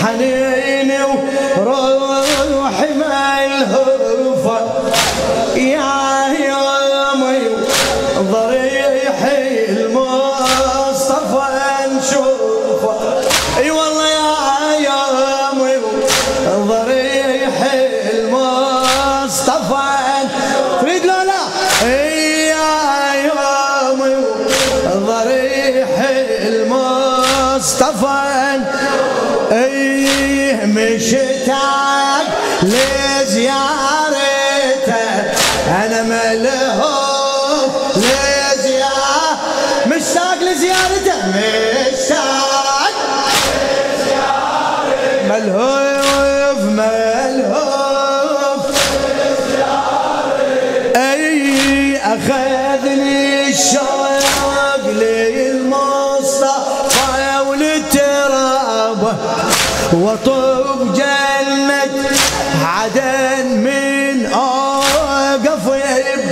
하늘 اي أخذني الشوق للمصطفى وللتراب وطوب جنة عدن من أوقف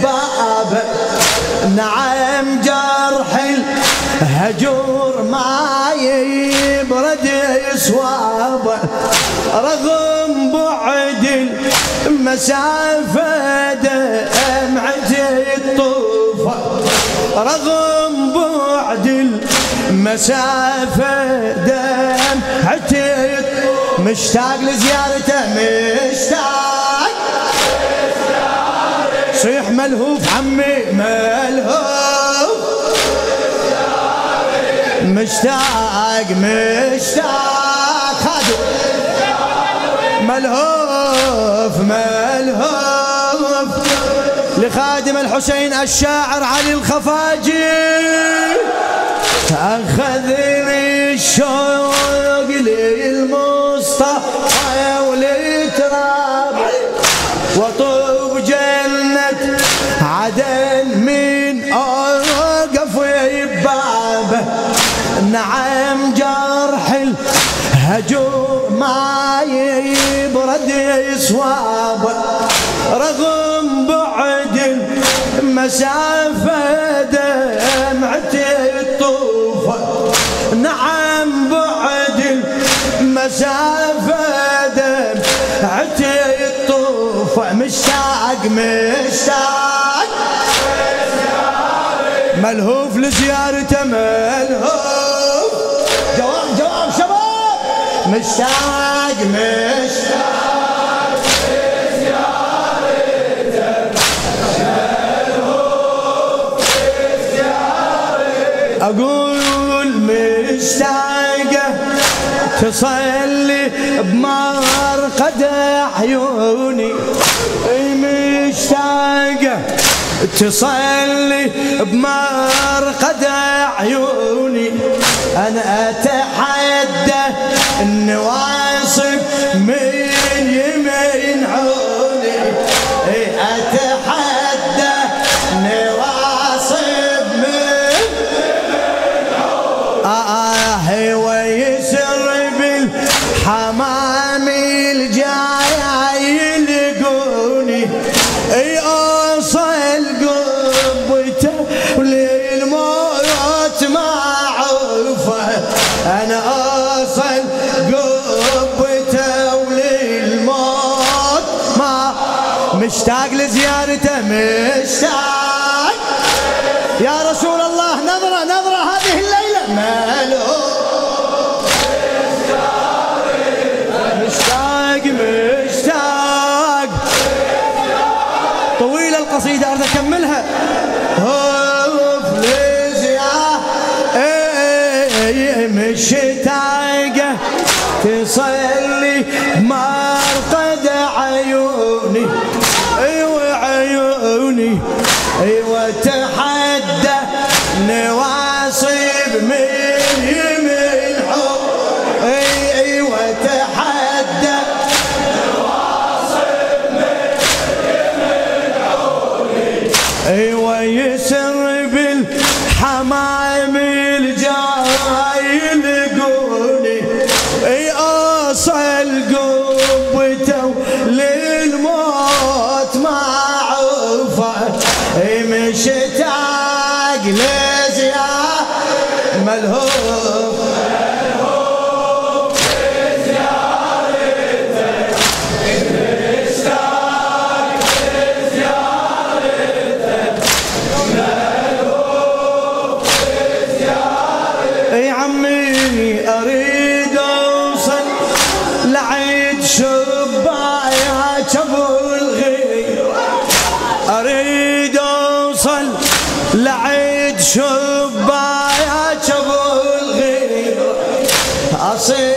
بابه نعم جرح الهجور ما يبرد يصوابه رغم بعد المسافة المسافة دمعتي مشتاق لزيارته مشتاق. صيح ملهوف عمي ملهوف. مشتاق مشتاق. ملهوف ملهوف. لخادم الحسين الشاعر علي الخفاجي. أخذني الشوق للمصطفى ولتراب وطوب جنة عدن من أوقف بابه نعم جرح الهجور ما يبرد يصواب رغم بعد المسافة مشتاق ملهوف لزيارته ملهوف. جواب جواب شباب. مشتاق مشتاق أقول مشتاقه تصلي بمرقد عيوني. اي مشتاقه تصلي بمرقد عيوني. أنا أتحدى النواصب من يا رسول الله نظرة نظرة هذه الليلة. مالو ملهوف. sea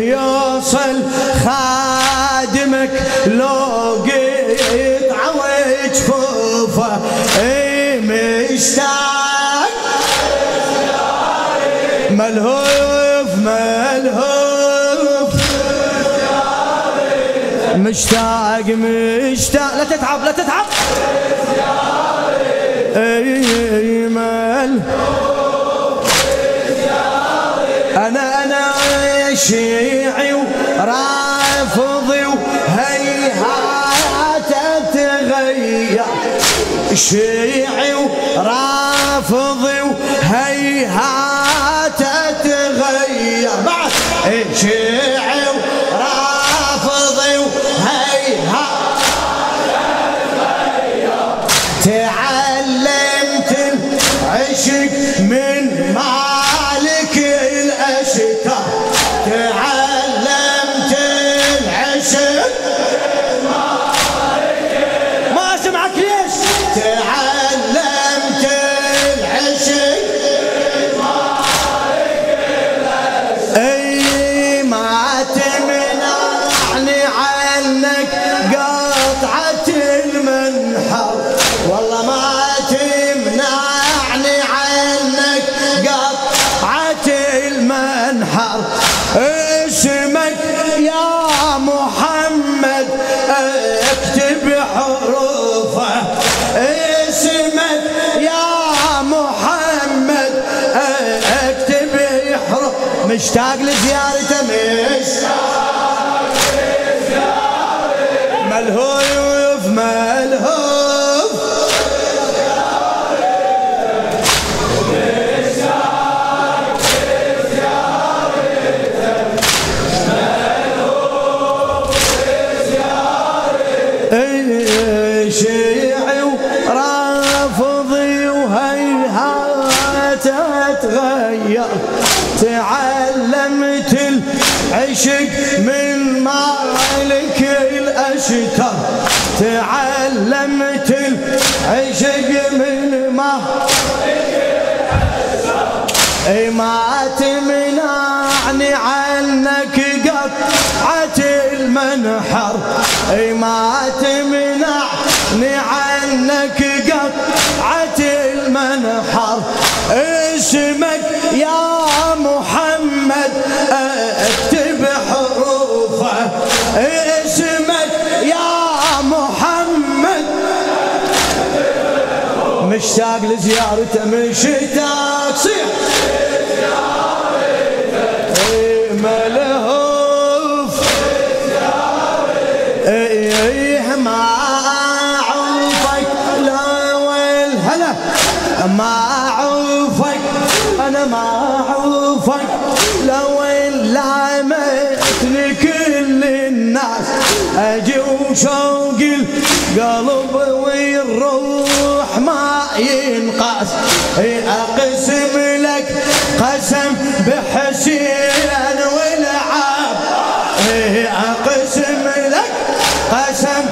يوصل خادمك لو قطعه وجفوفه مشتاق. ملهوف ملهوف. مشتاق مشتاق. لا تتعب لا تتعب. اي أنا أنا شيعي ورافضي وهيهات تغير شيعي ورافضي وهيهات تغير بعد. إيه، شيعي ورافضي وهيهات تعلمت العشق المنحر اسمك يا محمد اكتب حروفه. اسمك يا محمد اكتب حروف. مشتاق لزيارته مشتاق ملهوف. الاشتر تعلمت العشق من مالك إي ما تمنعني عنك قطعة المنحر. إي ما تمنعني مشتاق لزيارته مشتاق صيح. إيه ملهوف. إيه ما عوفك لا والهلا. ما أقسم لك قسم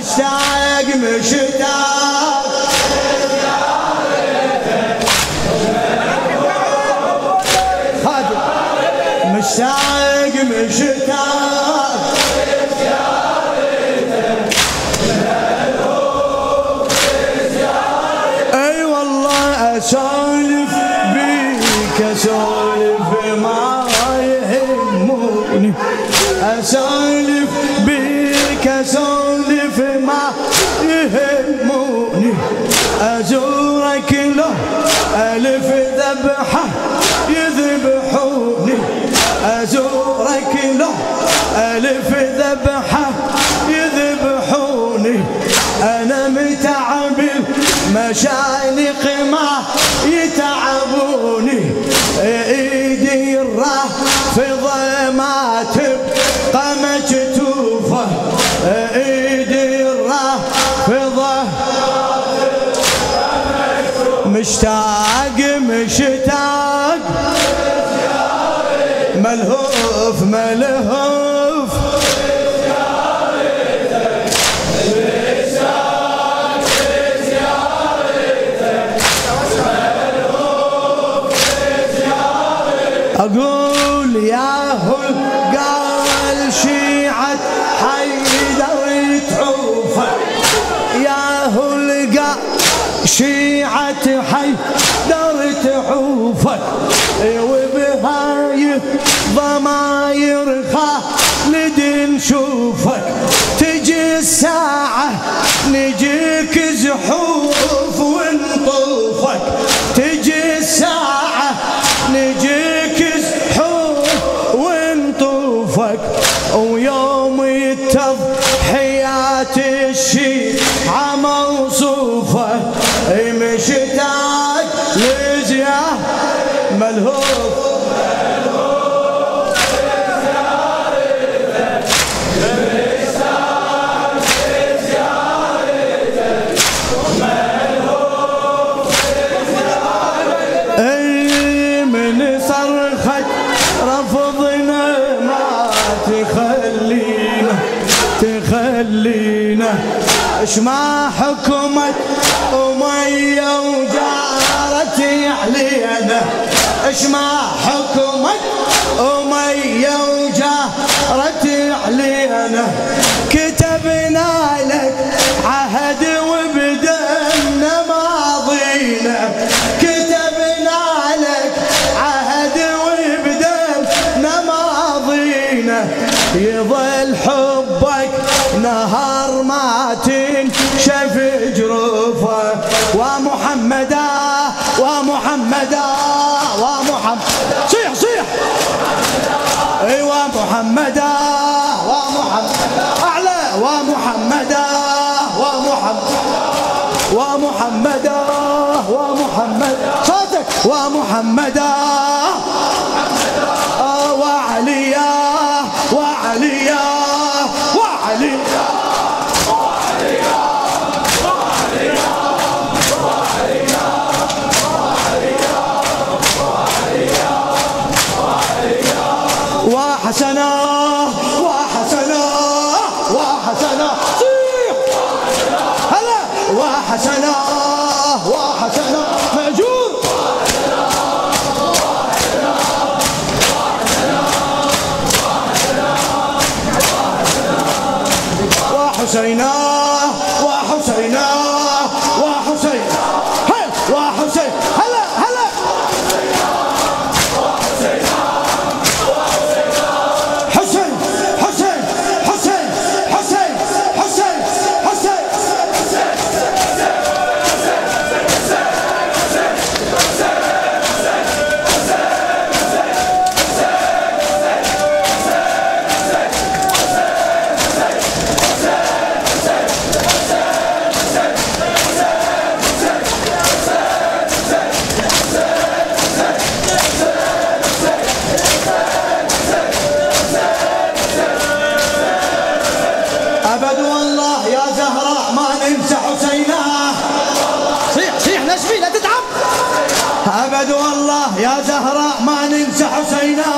مشتاق مشتاق يهموني ازورك له ألف ذبحة يذبحوني. ازورك له ألف ذبحة يذبحوني. أنا متعب المشانق ما مشتاق مشتاق. ملهوف ملهوف. أقول يا هل قال شيعة حيدر تعوفه يا هل قال شيعة حيدر تعوفك وبهاي مشتاق لزياه ملهوف. تخلينا تخلينا. اش اش ما حكمت أمية وجارتي علينا. كتبنا لك عهد وبدلنا ماضينا. كتبنا لك عهد وبدلنا ماضينا. يظل حبك نهار ما تنشف جروفه. ومحمدا ومحمدا. ومحمد. صيح صيح أيوه محمدا ومحمد. أعلى. ومحمدا ومحمد. ومحمدا ومحمد. صوتك ومحمدا يا زهراء ما ننسى حسينا.